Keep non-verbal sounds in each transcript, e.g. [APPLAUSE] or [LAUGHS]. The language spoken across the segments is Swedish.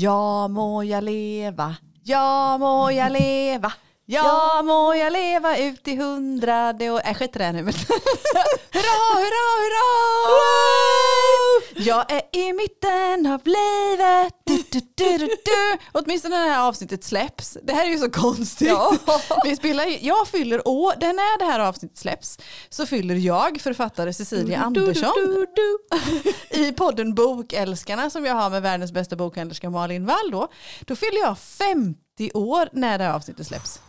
Ja må jag leva, ja må jag leva. Ja må jag leva ut i hundrade år. Äh, skit i det nu. Men [LAUGHS] Hurra, hurra, hurra! Jag är i mitten av livet. Du, du, du, du, du. Åtminstone när det här avsnittet släpps. Det här är ju så konstigt. Ja. [LAUGHS] Vi spelar, jag fyller år, det när det här avsnittet släpps så fyller jag, författare Cecilia Andersson, [LAUGHS] i podden Bokälskarna som jag har med världens bästa bokhandlerska Malin Wall då. Då fyller jag 50 år när det här avsnittet släpps.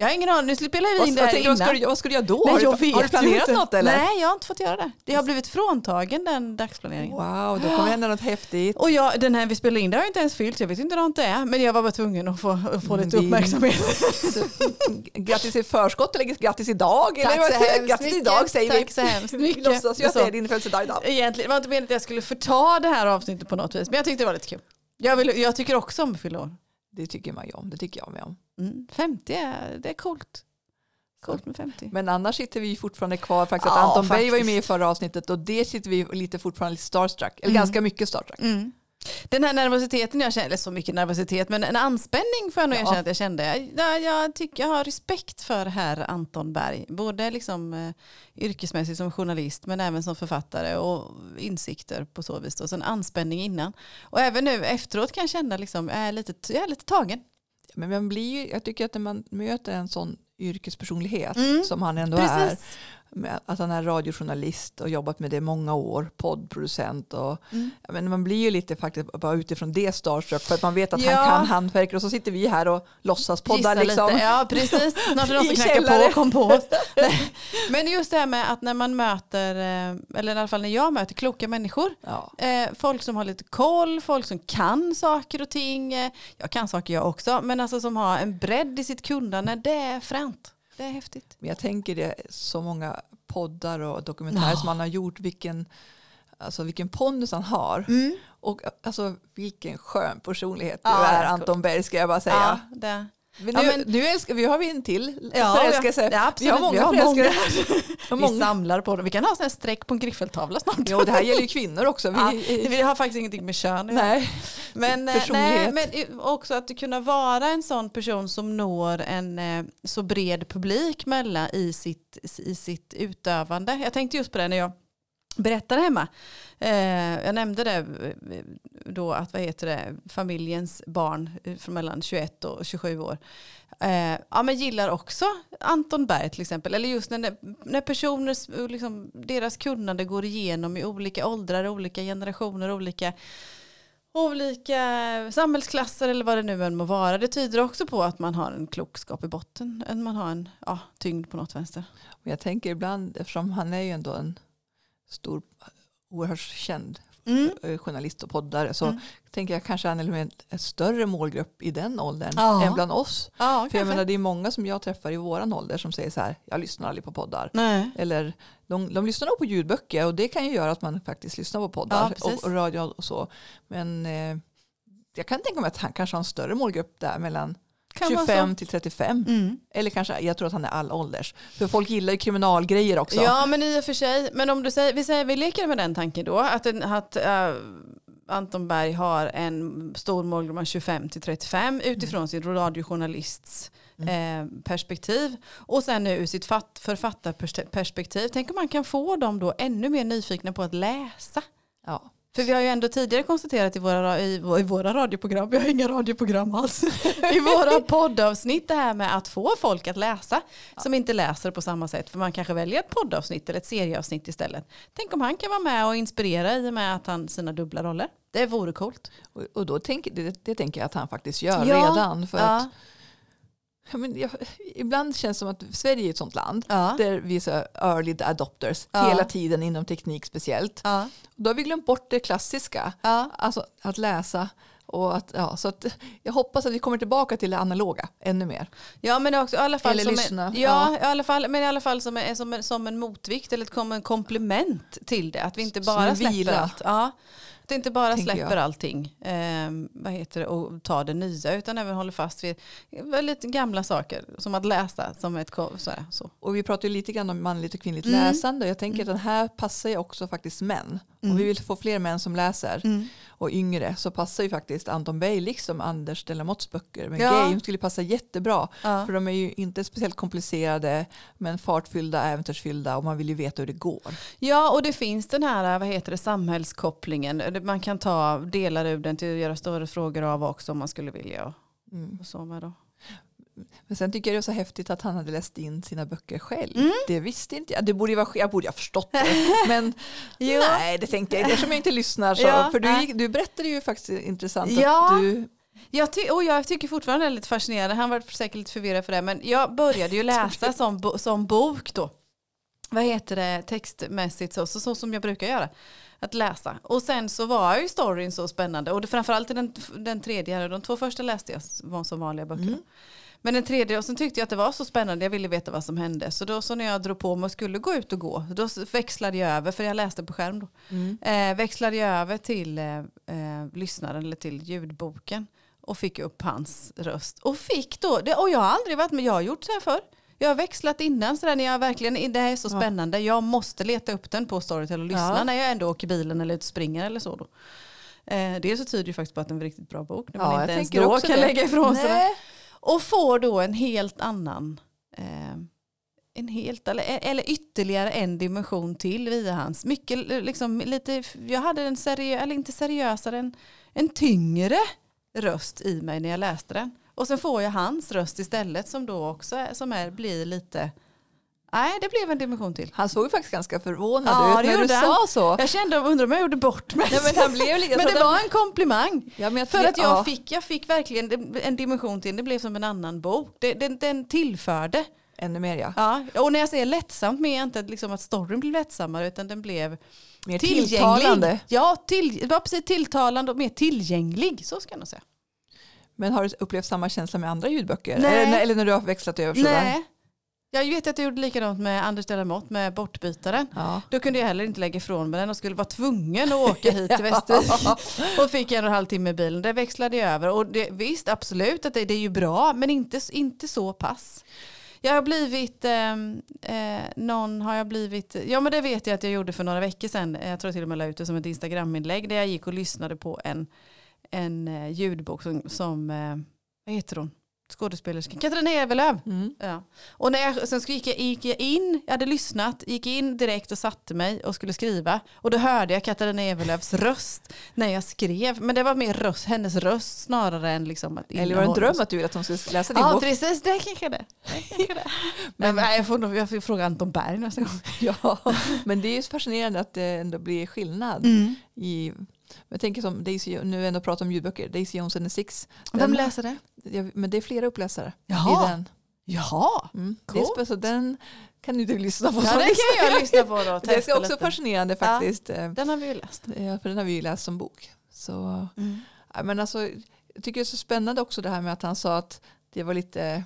Jag har ingen aning, nu spelar vi Vad, in det vad, här du, vad, innan. ska du, vad du göra då? Nej, har, du, jag har vet du planerat inte. något eller? Nej, jag har inte fått göra det. Det har blivit fråntagen den dagsplaneringen. Wow, då kommer hända något häftigt. Och jag, den här vi spelar in, det har jag inte ens fyllt, jag vet inte hur det är, men jag var bara tvungen att få, att få Men lite det- uppmärksamhet. [LAUGHS] Så, grattis i förskott eller grattis idag? eller Tack vad- så hemskt grattis mycket. idag säger Tack vi. så hemskt mycket. låtsas ju att det är din födelsedag idag. Egentligen var det inte meningen att jag skulle förta det här avsnittet på något vis, men jag tyckte det var lite kul. Jag, vill, jag tycker också om att fylla år. Det tycker man ju om. Det tycker jag med om. Mm, 50 är, det är coolt. Coolt med 50. Men annars sitter vi fortfarande kvar. Faktiskt, Ja, att Anton Berg var ju med i förra avsnittet och det sitter vi lite fortfarande lite starstruck. Eller Mm. ganska mycket starstruck. Mm. Den här nervositeten jag känner, eller så mycket nervositet, men en anspänning får jag nog Ja. erkänna att jag kände. Jag, jag, tycker jag har respekt för herr Anton Berg, både liksom, eh, yrkesmässigt som journalist men även som författare och insikter på så vis. Och så en anspänning innan. Och även nu efteråt kan jag känna liksom, jag är lite, jag är lite tagen. Men man blir jag tycker att när man möter en sån yrkespersonlighet Mm. som han ändå är. Precis. med Att han är radiojournalist och jobbat med det i många år. Poddproducent. Och, Mm. men man blir ju lite faktiskt bara utifrån det starstruck. För att man vet att Ja. han kan hantverk. Och så sitter vi här och låtsas. Gissa Liksom. Lite. Ja, precis. Snart är det någon som [LAUGHS] knackar på och kom på oss. Men just det här med att när man möter, eh, eller i alla fall när jag möter kloka människor, Ja. eh, folk som har lite koll, folk som kan saker och ting. eh, Jag kan saker jag också, men alltså som har en bredd i sitt kunnande, det är fränt. Det är häftigt. Men jag tänker det så många poddar och dokumentärer Ja. som han har gjort. Vilken, alltså vilken pondus han har. Och alltså vilken skön personlighet du Ja, är det är Anton Berg ska jag bara säga. Ja, det. Men Ja, nu, men- nu älskar vi, har vi en till Ja, förälskelse. ja, vi absolut. har många Vi har förälskare. [LAUGHS] Vi samlar på dem. Vi kan ha sån här streck på en griffeltavla snart. Ja, och det här gäller ju kvinnor också. Vi, Ja, vi har faktiskt ingenting med kön nej. Men, eh, nej, men också att kunna vara en sån person som når en eh, så bred publik mellan i sitt, i sitt utövande. Jag tänkte just på det när jag berättade hemma. Eh, jag nämnde det då att vad heter det, familjens barn eh, från mellan 21 och 27 år. Eh, ja, men gillar också Anton Berg till exempel. Eller just när, när personer, liksom, deras kunnande går igenom i olika åldrar, olika generationer, olika olika samhällsklasser eller vad det nu än må vara. Det tyder också på att man har en klokskap i botten. Än man har en ja, tyngd på något vänster. Och jag tänker ibland, eftersom han är ju ändå en stor, oerhört känd Mm. journalist och poddare så Mm. tänker jag kanske är med en större målgrupp i den åldern Ja. än bland oss. Ja, För jag menar det är många som jag träffar i våran ålder som säger så här, jag lyssnar aldrig på poddar. Nej. Eller de, de lyssnar nog på ljudböcker och det kan ju göra att man faktiskt lyssnar på Ja, poddar precis. och, och radio och så. Men eh, jag kan tänka mig att han kanske har en större målgrupp där mellan Kan vara 25 så. till 35. Mm. Eller kanske, jag tror att han är all ålders. För folk gillar ju kriminalgrejer också. Ja men i och för sig. Men om du säger, vi, säger, vi leker med den tanken då. Att, att äh, Anton Berg har en stor målgrupp från 25 till 35 utifrån sin radiojournalists eh, perspektiv. Och sen nu ur sitt fatt, författarperspektiv. Tänk om man kan få dem då ännu mer nyfikna på att läsa. Ja. För vi har ju ändå tidigare konstaterat i våra, ra- i, i våra radioprogram, vi har inga radioprogram alls, [LAUGHS] i våra [LAUGHS] poddavsnitt det här med att få folk att läsa som inte läser på samma sätt. För man kanske väljer ett poddavsnitt eller ett serieavsnitt istället. Tänk om han kan vara med och inspirera i och med att han sina dubbla roller. Det vore coolt. Och, och då tänker, det, det tänker jag att han faktiskt gör Ja. redan. För Ja. att, ja, men jag, ibland känns det som att Sverige är ett sånt land Ja. där vi är så early adopters Ja. hela tiden inom teknik speciellt. Ja. Då har vi glömt bort det klassiska, Ja. alltså att läsa. Och att, ja, så att jag hoppas att vi kommer tillbaka till det analoga ännu mer. Ja men också i alla fall Eller som lyssna, En, ja, I alla fall, men i alla fall som en, som en, som en motvikt eller ett kom- en komplement till det. Att vi inte bara släpper vila. allt. Ja, att inte bara släpper jag. allting eh, vad heter det, och tar det nya utan även håller fast vid väldigt gamla saker som att läsa som ett så. Här, så. Och vi pratar ju lite grann om manligt och kvinnligt Mm. läsande. Jag tänker att den här passar ju också faktiskt män. Mm. och vi vill få fler män som läser Mm. och yngre så passar ju faktiskt Anton Bey liksom Anders Delamotts böcker med Ja. gay. De skulle passa jättebra Ja. för de är ju inte speciellt komplicerade men fartfyllda, äventyrsfyllda och man vill ju veta hur det går. Ja, och det finns den här vad heter det, samhällskopplingen. Man kan ta delar ur den till att göra större frågor av också om man skulle vilja. Mm. Och så med då. Men sen tycker jag det är så häftigt att han hade läst in sina böcker själv. Mm. Det visste inte jag. Det borde ju vara, jag borde ha förstått det. [LAUGHS] Men nej, det tänkte jag Eftersom jag inte lyssnar så. Ja, för du, du berättade ju faktiskt intressant Ja. att du... Jag, ty- och jag tycker fortfarande det är lite fascinerande. Han var säkert lite förvirrad för det. Men jag började ju [LAUGHS] läsa som, bo- som bok då. Vad heter det textmässigt så, så, så som jag brukar göra. Att läsa. Och sen så var ju storyn så spännande. Och det, framförallt den, den tredje. De två första läste jag var som vanliga böcker. Mm. Men den tredje, och sen tyckte jag att det var så spännande, jag ville veta vad som hände. Så då så när jag drog på mig och skulle gå ut och gå, då växlade jag över, för jag läste på skärm då. Mm. Eh, växlade jag över till eh, eh, lyssnaren eller till ljudboken och fick upp hans röst. Och fick då, det, och jag har aldrig varit med, jag har gjort så här förr. Jag har växlat innan sådär när jag verkligen, det här är så Ja. spännande, jag måste leta upp den på Storytel och lyssna Ja. när jag ändå åker bilen eller ut springer eller så. Då. Eh, det så tyder ju faktiskt på att det är en riktigt bra bok när man Ja, inte ens då kan det. lägga ifrån sig den. Och får då en helt annan, eh, en helt, eller, eller ytterligare en dimension till via hans. Mycket liksom lite, jag hade en seriös, eller inte seriösare, en, en tyngre röst i mig när jag läste den. Och sen får jag hans röst istället som då också är, som är, blir lite, nej det blev en dimension till. Han såg ju faktiskt ganska förvånad Ja, ut när du han. sa så. Jag kände, undrar om jag gjorde bort mig. Nej, men han blev lite, Men det var en komplimang. Ja, men För att jag, ja. fick, jag fick verkligen en dimension till, det blev som en annan bok. Det, den, den tillförde. Ännu mer ja. Ja, och när jag säger lättsamt menar jag inte liksom att storyn blev lättsammare utan den blev Mer tillgänglig. tilltalande. Ja, till, var precis tilltalande och mer tillgänglig. Så ska jag nog säga. Men har du upplevt samma känsla med andra ljudböcker? Nej. Eller, eller när du har växlat över sådär? Nej. Jag vet att jag gjorde likadant med Anders Delamott med Bortbytaren. Ja. Då kunde jag heller inte lägga ifrån mig den och skulle vara tvungen att åka [LAUGHS] hit till Västervik. och fick en och en halv timme i bilen. Det växlade jag över. Och det, visst, absolut att det, det är ju bra, men inte, inte så pass. Jag har blivit, eh, eh, någon har jag blivit, ja men det vet jag att jag gjorde för några veckor sedan. Jag tror till och med la ut det som ett Instagram-inlägg där jag gick och lyssnade på en, en eh, ljudbok som, som eh, vad heter hon? Skådespelerskan, Katarina Evelöv. Mm. Ja. Och när jag, sen gick jag, gick jag in, jag hade lyssnat, gick in direkt och satte mig och skulle skriva. Och då hörde jag Katarina Evelövs [LAUGHS] röst när jag skrev. Men det var mer röst, hennes röst snarare än liksom att Eller var det en dröm att du ville att hon skulle läsa din Ja bok? precis, det kanske det. [LAUGHS] men, nej, jag, får jag får fråga Anton Berg nästa gång. [LAUGHS] Ja, men det är ju fascinerande att det ändå blir skillnad. Mm. I, jag tänker som Daisy, nu ändå pratar om ljudböcker, Daisy Jones and the Six. Vem Den- läser det? Ja, men det är flera uppläsare Jaha. i den. Jaha, Mm. Det är Coolt. spe- så den kan du lyssna på. ja, det lyssnar. kan jag lyssna på då. [LAUGHS] Det är också lite. fascinerande faktiskt. eh, Den har vi ju läst. Ja, för den har vi ju läst som bok. Så, Mm. ja, men alltså, jag tycker det är så spännande också det här med att han sa att det var lite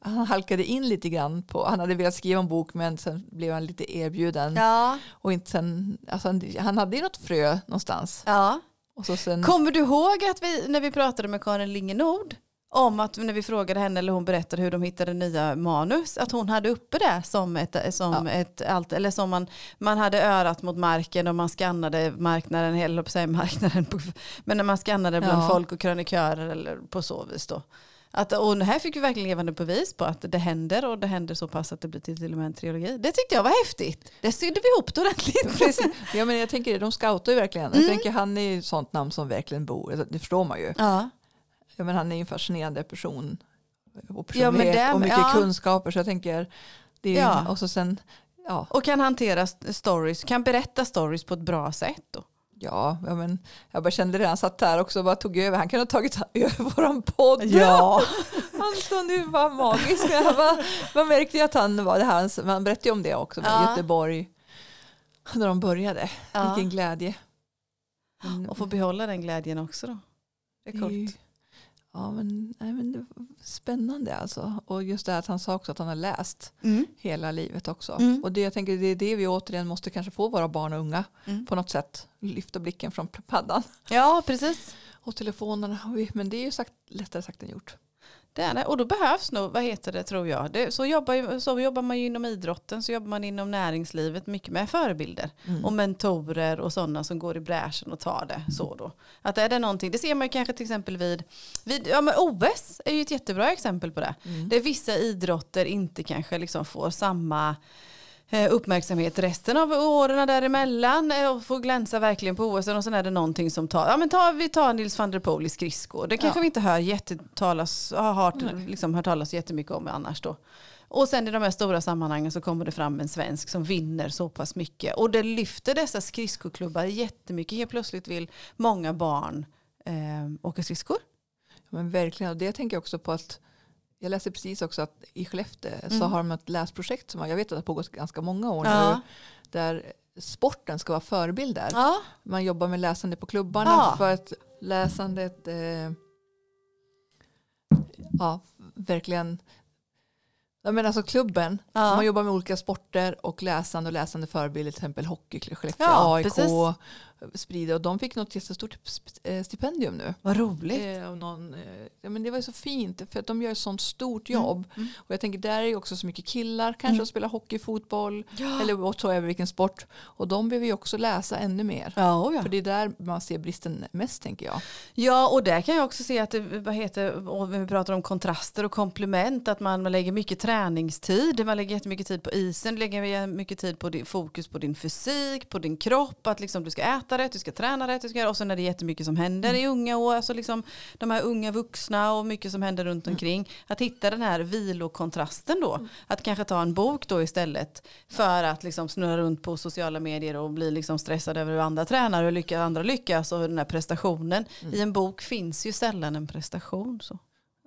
han halkade in lite grann på, han hade velat skriva en bok men sen blev han lite erbjuden. Ja. Och inte sen, alltså han, han hade ju något frö någonstans. ja. Och så sen, Kommer du ihåg att vi, när vi pratade med Karin Lingenord om att när vi frågade henne eller hon berättade hur de hittade nya manus att hon hade uppe det som ett, som Ja. ett allt, eller som man, man hade örat mot marken och man skannade marknaden, eller på sig marknaden, på, [LAUGHS] men när man skannade bland Ja. folk och krönikörer eller på så vis då. Att, och här fick vi verkligen levande bevis på att det händer och det händer så pass att det blir till, till och med en trilogi. Det tyckte jag var häftigt. Det sydde vi ihop det ordentligt. [LAUGHS] Precis. Ja, men jag tänker de scoutar ju verkligen. Mm. Jag tänker han är ju ett sånt namn som verkligen bor, alltså, det förstår man ju. Ja. Ja, men han är ju en fascinerande person. Och Ja, personlighet den- och mycket ja. kunskaper. Så jag tänker, det är, Ja. och så sen, ja, Och kan hantera st- stories, kan berätta stories på ett bra sätt. Då. Ja, ja men jag bara kände det, han satt där också och bara tog över. Han kunde ha tagit [LAUGHS] över våran podd. Ja. [LAUGHS] Anton, du var magisk. Jag bara, man märkte ju att han var det här, man berättade ju om det också med Ja. Göteborg. När de började, Ja. vilken glädje. Och få behålla den glädjen också då. Det är coolt. Ja, men, nej, men det var spännande alltså. Och just det här att han sa också att han har läst Mm. hela livet också. Mm. Och det, jag tänker det är det vi återigen måste kanske få våra barn och unga Mm. på något sätt. Lyfta blicken från paddan Ja, precis. och telefonerna. Och vi- Men det är ju sagt, lättare sagt än gjort. Det är det. Och då behövs nog, vad heter det tror jag, det, så, jobbar, ju- så jobbar man ju inom idrotten, så jobbar man inom näringslivet mycket med förebilder Mm. och mentorer och sådana som går i bräschen och tar det så då. Att är det någonting, det ser man ju kanske till exempel vid, vid ja men OS är ju ett jättebra exempel på det. Mm. Där vissa idrotter inte kanske liksom får samma uppmärksamhet resten av åren däremellan eh, och får glänsa verkligen på OS och sen är det någonting som tar, ja men tar, vi tar Nils van der Poel i skridskor, det kanske Ja. vi inte hör jättetalas, har hört, liksom, hört talas jättemycket om annars då. Och sen i de här stora sammanhangen så kommer det fram en svensk som vinner så pass mycket. Och det lyfter dessa skridskoklubbar jättemycket. Helt plötsligt vill många barn eh, åka skridskor. Ja, Men verkligen, och det tänker jag också på att jag läste precis också att i Skellefteå så Mm. har de ett läsprojekt som jag vet att det har pågått ganska många år Ja. nu. Där sporten ska vara förebild där. Ja. Man jobbar med läsande på klubbarna Ja. för att läsandet eh, ja, verkligen Ja, men alltså klubben, Ja. man jobbar med olika sporter och läsande och läsande förebilder, till exempel hockey, Skellefteå, Ja, AIK, precis. Sprida och de fick något jättestort eh, stipendium nu. Vad roligt. Eh, och någon, eh, ja, men det var så fint för att de gör ett sånt stort Mm, jobb. mm. Och jag tänker där är ju också så mycket killar kanske Mm. som spelar hockey, fotboll Ja. eller whatever vilken sport. Och de behöver ju också läsa ännu mer. Ja, och ja. För det är där man ser bristen mest tänker jag. ja, och där kan jag också se att det, vad heter, och vi pratar om kontraster och komplement, att man lägger mycket träningstid, man lägger jättemycket tid på isen, lägger mycket tid på din, fokus på din fysik, på din kropp, att liksom du ska äta rätt, du ska träna rätt, du ska göra, och sen är det jättemycket som händer i unga år, alltså liksom de här unga vuxna och mycket som händer runt omkring. Att hitta den här vilokontrasten då, att kanske ta en bok då istället för att liksom snurra runt på sociala medier och bli liksom stressad över hur andra tränar och hur andra lyckas och den här prestationen. I en bok finns ju sällan en prestation. Så.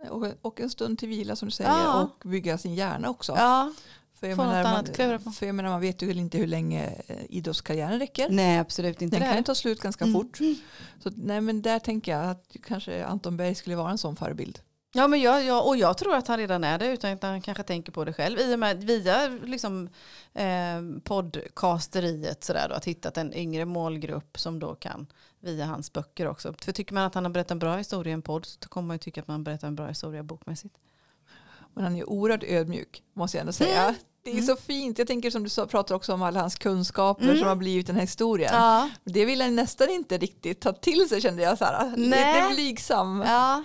Och, och en stund till vila som du säger Ja. och bygga sin hjärna också. Ja, för, jag få något menar, annat att klura på. man, för jag menar man vet ju inte hur länge eh, idrottskarriären räcker. nej absolut inte Den kan ju det. ta slut ganska Mm. fort. Så nej, men där tänker jag att kanske Anton Berg skulle vara en sån förebild. Ja, men jag, jag, och jag tror att han redan är det utan att han kanske tänker på det själv. I och med via liksom, eh, podcasteriet sådär då, att hitta en yngre målgrupp som då kan via hans böcker också. För tycker man att han har berättat en bra historia i en podd så kommer man ju tycka att man berättar en bra historia bokmässigt. Men han är oerhört ödmjuk måste jag ändå säga. Mm. Det är så fint. Jag tänker som du sa, pratar också om alla hans kunskaper Mm. som har blivit den här historien. Ja, Det vill han nästan inte riktigt ta till sig kände jag. Så här. Nej. Lite blygsam. ja.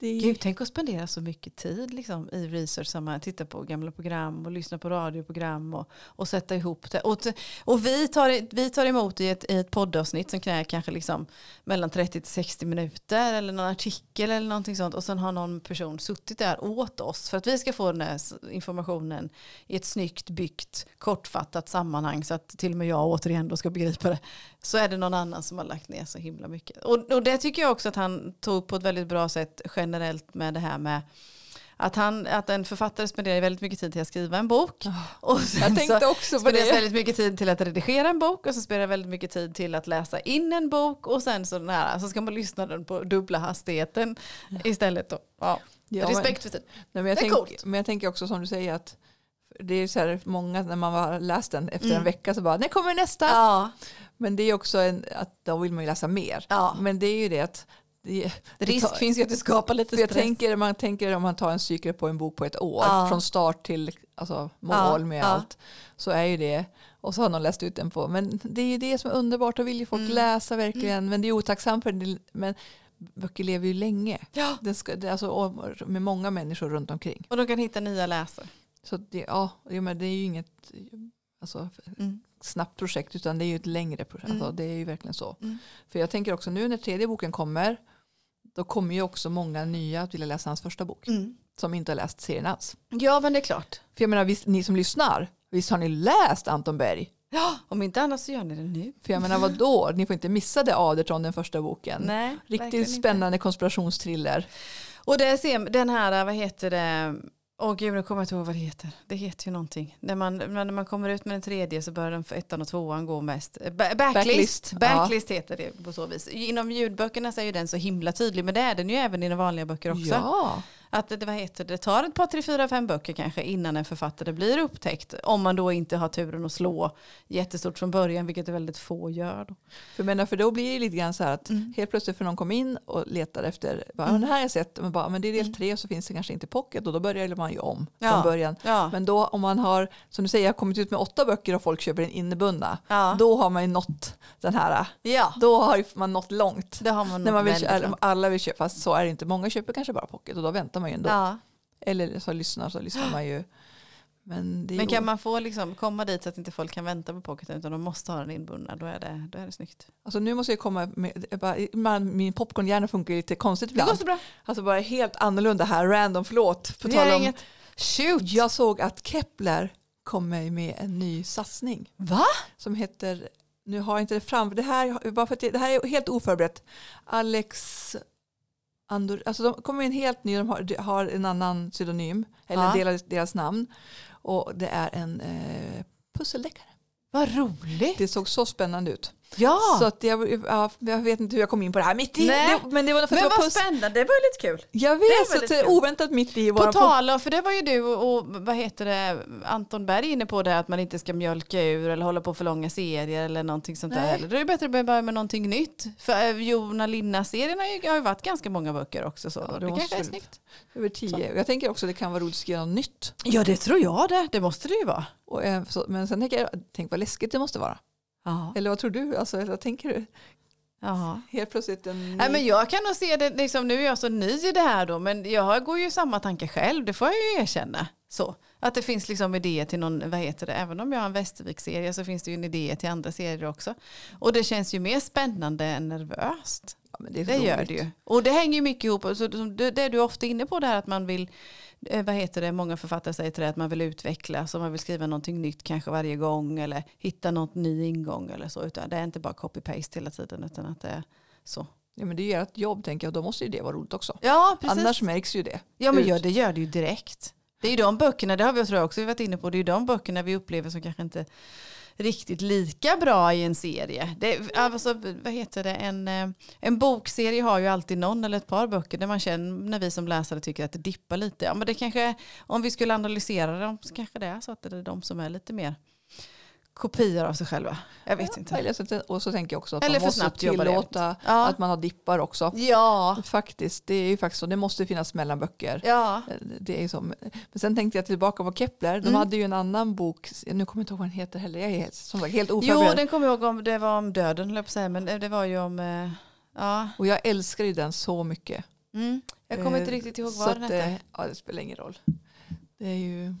Det är, Gud, tänk att spendera så mycket tid liksom, i research, sammanhang, titta på gamla program och lyssna på radioprogram och, och sätta ihop det. Och, och vi, tar, vi tar emot i ett, i ett poddavsnitt som kräver kanske liksom mellan 30 till 60 minuter eller någon artikel eller någonting sånt och sen har någon person suttit där åt oss för att vi ska få den här informationen i ett snyggt byggt kortfattat sammanhang så att till och med jag återigen då ska begripa det så är det någon annan som har lagt ner så himla mycket. Och, och det tycker jag också att han tog på ett väldigt bra sätt generellt med det här med att, han, att en författare spenderar väldigt mycket tid till att skriva en bok. Och sen jag tänkte så också på det. väldigt mycket tid till att redigera en bok och så spenderar väldigt mycket tid till att läsa in en bok och sen så, den här, så ska man lyssna den på dubbla hastigheten istället. Då. Ja. Ja, men- Respekt för tid. Nej, men, jag Det är tänk, coolt. men jag tänker också som du säger att det är så här många när man har läst den efter Mm. en vecka så bara när kommer nästa? Ja, Men det är också en, att då vill man ju läsa mer. Ja. Men det är ju det att det, risk tar- finns ju att det skapar lite För jag stress. tänker, man tänker om man tar en cykel på en bok på ett år, Ja. från start till alltså, mål Ja, med ja. allt, så är ju det, och så har någon läst ut den på, men det är ju det som är underbart, då vill ju folk Mm. läsa verkligen, men det är otacksamt för det, men böcker lever ju länge. Ja. Det ska, det, alltså, och med många människor runt omkring. Och de kan hitta nya läsare. Så det, ja, det är ju inget alltså, Mm. Snabbt projekt utan det är ju ett längre projekt. Mm. Alltså, det är ju verkligen så. Mm. För jag tänker också nu när tredje boken kommer då kommer ju också många nya att vilja läsa hans första bok som inte har läst serien alls. Ja men det är klart. För jag menar visst, ni som lyssnar, visst har ni läst Anton Berg? Ja, om inte annat så gör ni det nu. För jag menar vad då? Ni får inte missa det Aderton den första boken. Nej, Riktigt inte. spännande konspirationstriller. Och det ser, den här, vad heter det, åh gud nu kommer jag inte ihåg vad det heter. Det heter ju någonting. När man, när man kommer ut med den tredje så börjar den för ettan och tvåan gå mest. Ba- Backlist, Backlist, backlist heter det på så vis. Inom ljudböckerna så är ju den så himla tydlig men det är den ju även i de vanliga böcker också. Ja, Att det, vad heter det, tar ett par, tre, fyra, fem böcker kanske innan en författare blir upptäckt. Om man då inte har turen att slå jättestort från början, vilket väldigt få gör. Då. För, menar, för då blir det lite grann så här att Mm. helt plötsligt för någon kom in och letar efter, bara, Mm. det här har jag sett, men, bara, men det är del Mm. tre så finns det kanske inte pocket och då börjar man ju om Ja. från början. Ja, Men då om man har, som du säger, kommit ut med åtta böcker och folk köper den innebundna, ja. då har man ju nått den här, ja. då har man nått långt. det har man När man vill, alla vill köpa, fast så är det inte. Många köper kanske bara pocket och då väntar man ju ändå. Ja. Eller så lyssnar så lyssnar man ju. Men, Men kan man få liksom komma dit så att inte folk kan vänta på pocketen utan de måste ha den inbundna, då är det, då är det snyggt. alltså nu måste jag komma med, jag bara, min popcornhjärna funkar lite konstigt Det går ibland. så bra. Alltså bara helt annorlunda här, random, förlåt. På Det är om, inget. Shoot! jag såg att Kepler kommer med en ny satsning Va? som heter, nu har jag inte det fram, det här, bara för att det, det här är helt oförberett. Alex Andor, alltså de kommer en helt ny, de har, de har en annan pseudonym, eller Ja. en del av deras namn. Och det är en eh, pusseldeckare. Vad roligt. Det såg så spännande ut. Ja! Så att jag, ja, jag vet inte hur jag kom in på det här mitt i. Det, men det var för att men vad puss. spännande, det var lite kul. Jag vet, så att oväntat mitt i På tal om, för det var ju du och vad heter det, Anton Berg inne på det att man inte ska mjölka ur eller hålla på för långa serier eller någonting sånt där. Nej. Eller då är det bättre att börja med någonting nytt. För eh, Jona Linna-serien har ju, varit ganska många böcker också. Så Ja, det det, kanske är snyggt. över tio. Jag tänker också att det kan vara roligt att skriva något nytt. Ja det tror jag det, det måste det ju vara. Och, eh, så, men sen tänker jag, tänk vad läskigt det måste vara. Ja. Eller vad tror du? Alltså, eller vad tänker du? Jaha. Helt plötsligt en Nej, men jag kan nog se det, liksom, nu är jag så ny i det här då, men jag går ju samma tankar själv, det får jag ju erkänna. Så. Att det finns liksom idéer till någon, vad heter det, även om jag har en Västervik-serie så finns det ju en idé till andra serier också. Och det känns ju mer spännande än nervöst. Men det, Det gör det ju. Och det hänger ju mycket ihop, så som det är du ofta inne på det här att man vill, eh, vad heter det, många författare säger till det att man vill utvecklas och man vill skriva någonting nytt kanske varje gång eller hitta något ny ingång eller så. Utan det är inte bara copy-paste hela tiden utan att det är så. Ja, men det är ju ert jobb tänker jag, då måste ju det vara roligt också. Ja, precis. Annars märks ju det. Ja men ut. ja, det gör det ju direkt. Det är ju de böckerna, det har vi tror jag också varit inne på, det är ju de böckerna vi upplever som kanske inte riktigt lika bra i en serie. Det, alltså, vad heter det, en, eh, en bokserie har ju alltid någon eller ett par böcker där man känner när vi som läsare tycker att det dippar lite. Ja, men det kanske, om vi skulle analysera dem så kanske det är så att det är de som är lite mer kopior av sig själva. Jag vet Ja, inte. eller så, och så tänker jag också att Eller man måste tillåta Ja. att man har dippar också. Ja, Faktiskt, det är ju faktiskt så. Det måste finnas mellanböcker. ja. Det är som, men sen tänkte jag tillbaka på Kepler. De Mm. hade ju en annan bok, nu kommer jag inte ihåg vad den heter heller. Jag är helt, som sagt, helt Jo, oförberedd. den kommer jag ihåg om, det var om döden, höll jag på säga, men det var ju om, eh, ja. Och jag älskar ju den så mycket. Mm. Jag kommer Eh, inte riktigt ihåg så vad den hette. eh, Ja, det spelar ingen roll. Det är ju...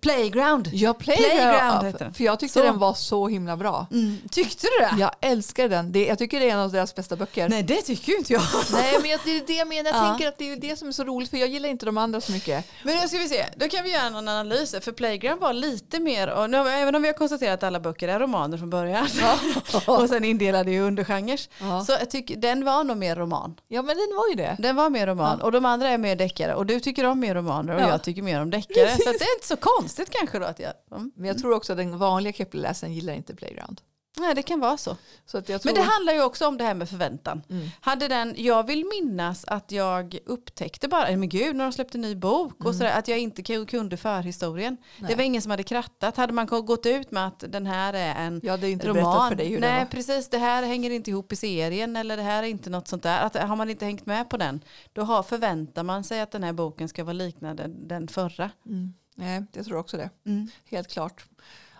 Playground. Ja, Playground Playground. För jag tyckte Så. den var så himla bra. Mm. Tyckte du det? Jag älskar den. Det, jag tycker det är en av deras bästa böcker. Nej, det tycker ju inte jag. Nej, men jag- det är det jag menar. Jag Ja. tänker att det är det som är så roligt för jag gillar inte de andra så mycket. Men nu ska vi se, då kan vi göra en analys. För Playground var lite mer, och nu, även om vi har konstaterat att alla böcker är romaner från början [LAUGHS] och sen indelade i undergenrer. Ja. Så jag tycker den var nog mer roman. ja, men den var ju det. Den var mer roman Ja. och de andra är mer deckare. Och du tycker om mer romaner och Ja. jag tycker mer om deckare. Så det är inte så konstigt kanske då att jag... Mm. Men jag tror också att den vanliga Kepler-läsaren gillar inte Playground. Nej, det kan vara så. Så att jag tror... Men det handlar ju också om det här med förväntan. Mm. Hade den, jag vill minnas att jag upptäckte bara, men gud när de släppte en ny bok och sådär, att jag inte ku- kunde förhistorien. Det Mm. Nej. var ingen som hade krattat. Hade man gått ut med att den här är en Jag hade inte roman. för dig hur Nej det var. precis, det här hänger inte ihop i serien eller det här är inte något sånt där. Att, har man inte hängt med på den, då har, förväntar man sig att den här boken ska vara liknande den förra. Mm. Nej, jag tror också det. Mm. Helt klart.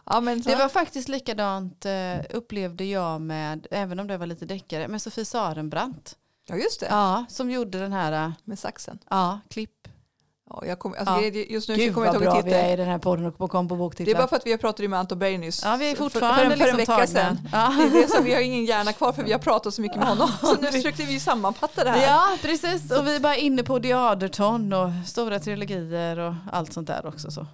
Ja, men så... Det var faktiskt likadant eh, upplevde jag med, även om det var lite deckare, med Sofie Sarenbrant. ja just det. Ja, som gjorde den här, eh, Med saxen. ja, klipp. Ja, jag kom, alltså, Ja. Just nu Gud kommer jag inte ihåg bra vi är titeln. i den här podden och kom på Det är boktitlar. bara för att vi har pratat med Anton Berg nyss. Ja, vi är För- fortfarande för, en- för en liksom vecka sedan. Ja. Det är det som, vi har ingen hjärna kvar för vi har pratat så mycket med honom. Så nu [LAUGHS] försökte vi sammanfatta det här. ja, precis. Och vi är bara inne på Diaderton och stora trilogier och allt sånt där också. Så.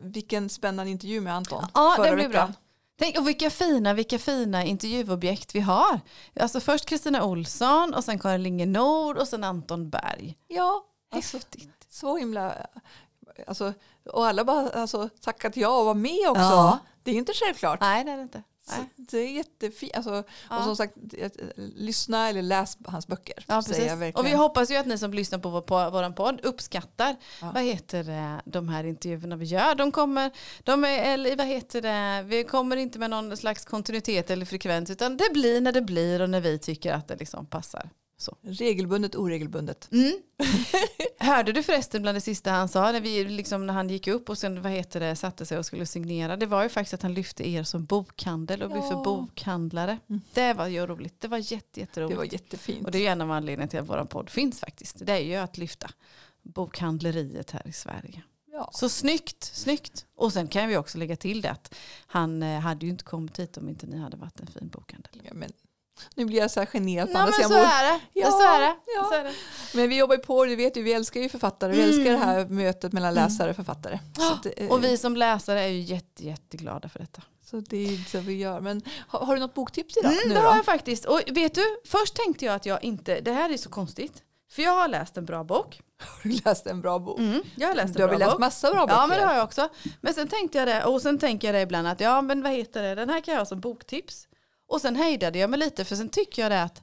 Vilken spännande intervju med Anton. Ja, förra det blir bra. Tänk, och vilka fina, vilka fina intervjuobjekt vi har. Alltså först Kristina Olsson och sen Karin Linge Nord och sen Anton Berg. Ja, alltså, Häftigt. Så himla... Alltså, och alla bara alltså, tackat ja och var med också. Ja. Det är inte självklart. Nej, det är det inte. Så det är jättefint. Alltså, Ja. Och som sagt, eh, lyssna eller läs hans böcker. Ja. Och vi hoppas ju att ni som lyssnar på vår, vår podd uppskattar Ja. vad heter det, de här intervjuerna vi gör. De kommer, de är, eller vad heter det, vi kommer inte med någon slags kontinuitet eller frekvens utan det blir när det blir och när vi tycker att det liksom passar. Regelbundet, oregelbundet. Mm. [LAUGHS] Hörde du förresten bland det sista han sa när, vi, liksom, när han gick upp och sen vad heter det, satte sig och skulle signera. Det var ju faktiskt att han lyfte er som bokhandel och vi för Ja. bokhandlare. Mm. Det var ju roligt. Det var jätte, jätteroligt. Det var jättefint. Och det är en av anledningarna till att vår podd finns faktiskt. Det är ju att lyfta bokhandleriet här i Sverige. ja. Så snyggt, snyggt. Och sen kan vi också lägga till det att han eh, hade ju inte kommit hit om inte ni hade varit en fin bokhandel. Ja, men, nu blir jag så här generad på Nej andra men sidan så är det. Ja, så är det. ja. Så är det. Men vi jobbar ju på det, vet ju, vi älskar ju författare. Vi Mm. älskar det här mötet mellan läsare och författare. Så, att, det- Och vi som läsare är ju jätte, jätteglada för detta. så det är så vi gör. Men har, har du något boktips idag? Mm, nu det har jag faktiskt. Och vet du, först tänkte jag att jag inte, det här är så konstigt. För jag har läst en bra bok. Har du läst en bra bok? Mm, jag har läst Du har en väl läst bok. massa bra böcker? Ja men det har jag också. Men sen tänkte jag det, och sen tänker jag det ibland att ja men vad heter det, den här kan jag ha som boktips. Och sen hejdade jag mig lite för sen tycker jag det att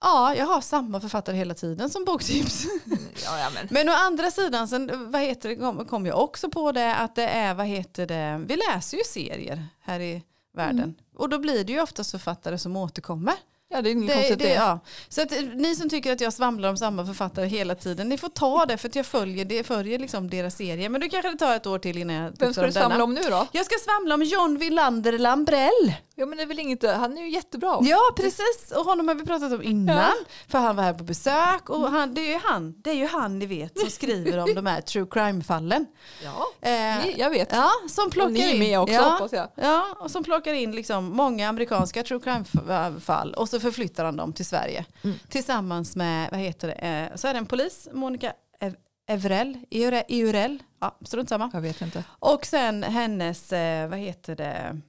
ja jag har samma författare hela tiden som boktips. [LAUGHS] ja. Men å andra sidan sen vad heter det, kom, kom jag också på det att det är vad heter det, vi läser ju serier här i världen. Mm. Och då blir det ju oftast författare som återkommer. Ja, det är inget Det, konstigt det, det. ja. Så att, eh, ni som tycker att jag svamlar om samma författare hela tiden, ni får ta det för att jag följer, det, följer liksom deras serie. Men då kanske det tar ett år till innan jag Vem ska du om denna. samla om nu då? Jag ska svamla om John Wilander Lambrell. Ja, men det är väl inget, han är ju jättebra. Ja, precis. Och honom har vi pratat om innan. Ja. För han var här på besök. Och han, det, är ju han, det är ju han ni vet som skriver om de här true crime-fallen. Ja, Eh, ni- jag vet. ja, som plockar Och ni är med också ja, hoppas jag. Ja, och som plockar in liksom många amerikanska true crime-fall och så förflyttar han dem till Sverige. Mm. Tillsammans med, vad heter det, eh, så är det en polis, Monica Ev- Evrell, Eure- Eurell, ja, strunt samma. Jag vet inte. Och sen hennes, eh, vad heter det,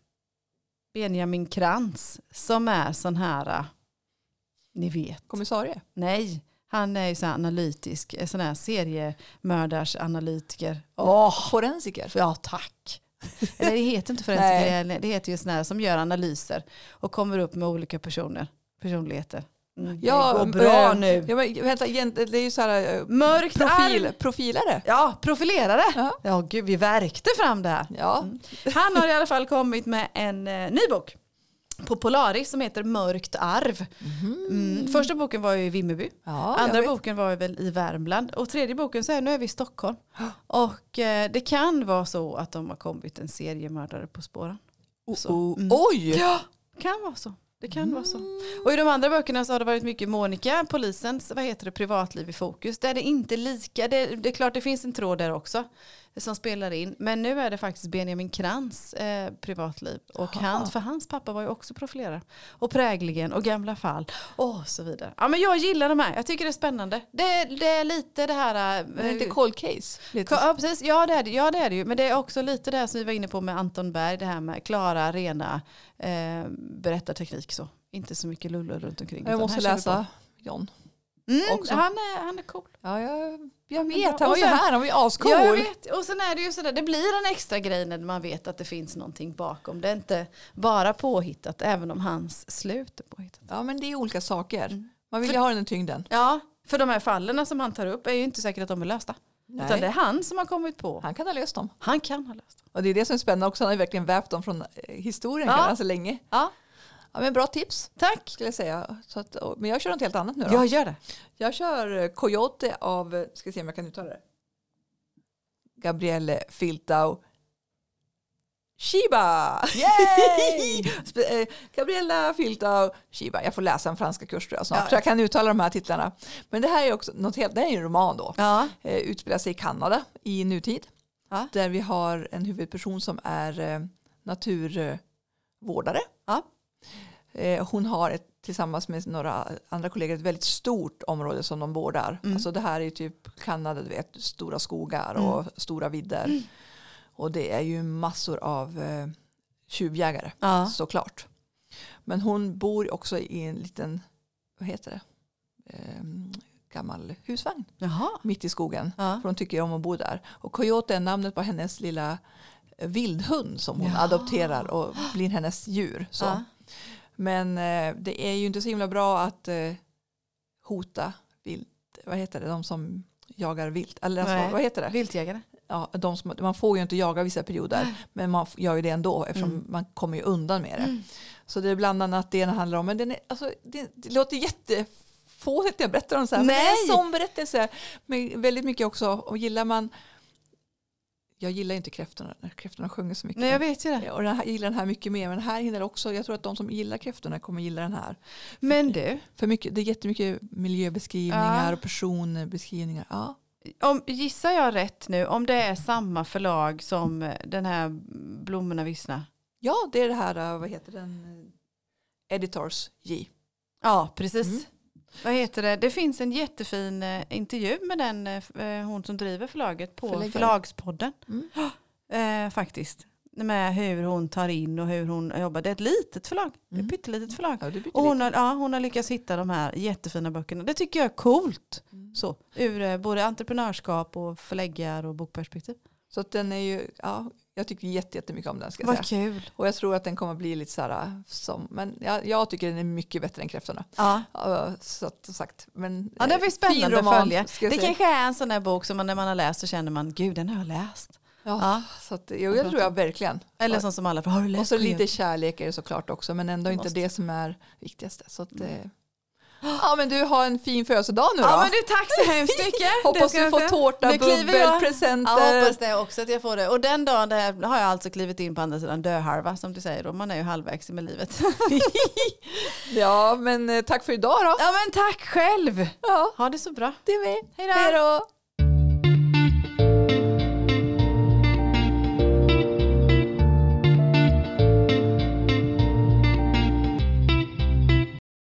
Benjamin Krantz som är sån här, eh, ni vet, Kommissarie? nej, han är ju så här analytisk, sån här seriemördarsanalytiker. Åh, Forensiker? ja tack. [LAUGHS] Eller det heter inte forensiker, det heter ju här som gör analyser och kommer upp med olika personer, personligheter. Mm, Ja, det går bra eh, nu. Ja, men, vänta, det är ju så här eh, Mörkt profil, profilare. Ja, profilerare. Ja. Ja, gud, vi verkte fram det här. Ja, Mm. Han har i alla fall kommit med en eh, ny bok på Polaris som heter Mörkt arv. Mm. Första boken var ju i Vimmerby. ja Andra boken var väl i Värmland. Och tredje boken så är nu är vi i Stockholm. [GASPS] Och eh, det kan vara så att de har kommit en seriemördare på spåren. så. Oh, Mm. Oj! Ja, kan vara så. Det kan vara så. Och i de andra böckerna så har det varit mycket Monica, polisens vad heter det, privatliv i fokus. Där det inte är lika, det, det är klart det finns en tråd där också som spelar in. Men nu är det faktiskt Benjamin Krantz eh, privatliv. Och hans, för hans pappa var ju också profilerad. Och prägligen och gamla fall och så vidare. Ja men jag gillar de här, jag tycker det är spännande. Det, det är lite det här... Men det är inte eh, cold case? Lite. Ja, precis. Ja, det är det, ja, det är det ju. Men det är också lite det här som vi var inne på med Anton Berg. Det här med klara, rena eh, berättarteknik. Så. Inte så mycket lullull runt omkring. jag måste läsa John. Mm, han, är, han är cool. Ja, jag, jag vet. Han var ju här. Han var ju ascool. Ja, jag vet. Och sen är det ju sådär, det blir en extra grej när man vet att det finns någonting bakom. Det är inte bara påhittat, även om hans slut är påhittat. Ja, men det är olika saker. Mm. Man vill ju ha den tyngden. Ja, för de här fallen som han tar upp är ju inte säkert att de är lösta. Utan det Nej. är han som har kommit på. Han kan ha löst dem. Han kan ha löst dem. Och det är det som är spännande också. Han har ju verkligen vävt dem från eh, historien Ja. ja. så länge. Ja, Ja, men bra tips tack. skulle jag säga. Så att, och- men jag kör något helt annat nu då. Jag gör det. Jag kör eh, Coyote av, eh, ska se om jag kan uttala det. Gabrielle Filtau Shiba! Yay! [LAUGHS] Eh, Gabriella Filtau Shiba. Jag får läsa en franska kurs tror jag snart. Ja. Så jag kan uttala de här titlarna. Men det här är också något helt, det här är en roman då. Ja. Eh, utspelar sig i Kanada i nutid. Ja. Där vi har en huvudperson som är eh, naturvårdare. Ja. Eh, hon har ett, tillsammans med några andra kollegor ett väldigt stort område som de vårdar. Mm. Alltså det här är typ Kanada, du vet, stora skogar Mm. och stora vidder. Och det är ju massor av eh, tjuvjägare Ja. såklart. Men hon bor också i en liten, vad heter det, Ehm, gammal husvagn Jaha. mitt i skogen. Ja. För hon tycker om att bo där. Och Coyote är namnet på hennes lilla vildhund som hon Ja. adopterar och blir hennes djur. Så. Ja. Men eh, det är ju inte så himla bra att eh, hota vilt. Vad heter det? De som jagar vilt. Eller alltså, Nej. vad heter det? Viltjägare. Ja, de som, man får ju inte jaga vissa perioder. Men man gör ju det ändå eftersom Mm. man kommer ju undan med det. Mm. Så det är bland annat det det handlar om. Men den är, alltså, det, det låter jättefånigt när jag berättar om så här. Men det är Nej. en sån berättelse. Men väldigt mycket också. Och gillar man. Jag gillar inte kräftorna när kräftorna sjunger så mycket. Nej jag vet ju det. Och jag gillar den här mycket mer. Men den här hinner också. Jag tror att de som gillar kräftorna kommer gilla den här. Men du, För mycket, det är jättemycket miljöbeskrivningar Ja. och personbeskrivningar. Ja. om, gissar jag rätt nu om det är samma förlag som den här Blommorna vissna? ja, det är det här. Vad heter den? Editors J. Ja, precis. Mm. Vad heter det? Det finns en jättefin eh, intervju med den, eh, eh, hon som driver förlaget på Förläggare. Förlagspodden. Mm. [GASPS] Eh, faktiskt. Med hur hon tar in och hur hon jobbar. Det är ett litet förlag. Det är Mm. ett pyttelitet förlag. Ja, Och hon har, ja, hon har lyckats hitta de här jättefina böckerna. Det tycker jag är coolt. Mm. Så, ur både entreprenörskap och förläggar och bokperspektiv. Så den är ju, ja, jag tycker jätte- jättemycket om den ska jag Vad säga. kul. Och jag tror att den kommer bli lite så här äh, som, men jag, jag tycker den är mycket bättre än kräftorna. Ja. Så att, sagt, men Ja, det eh, blir spännande roman, att följa. Det säga. kanske är en sån där bok som man när man har läst så känner man, gud den har jag läst. Ja, Ja. Så att, jo, jag tror jag verkligen. Eller Och- sån som alla, har läst? Och så lite kärlek är det såklart också, men ändå inte det som är viktigaste. Så att, eh, ja, men du har en fin födelsedag nu då. Ja men du tack så hemskt mycket. [LAUGHS] Hoppas du får tårta, bubbel, jag- presenter. Ja hoppas det också att jag får det. Och den dagen där har jag alltså klivit in på andra sidan döhalva som du säger då. Man är ju halvvägs med livet. [LAUGHS] [LAUGHS] Ja, men eh, tack för idag då. ja men tack själv. Ja, Ha det så bra. det är med. Hej då. Hej då.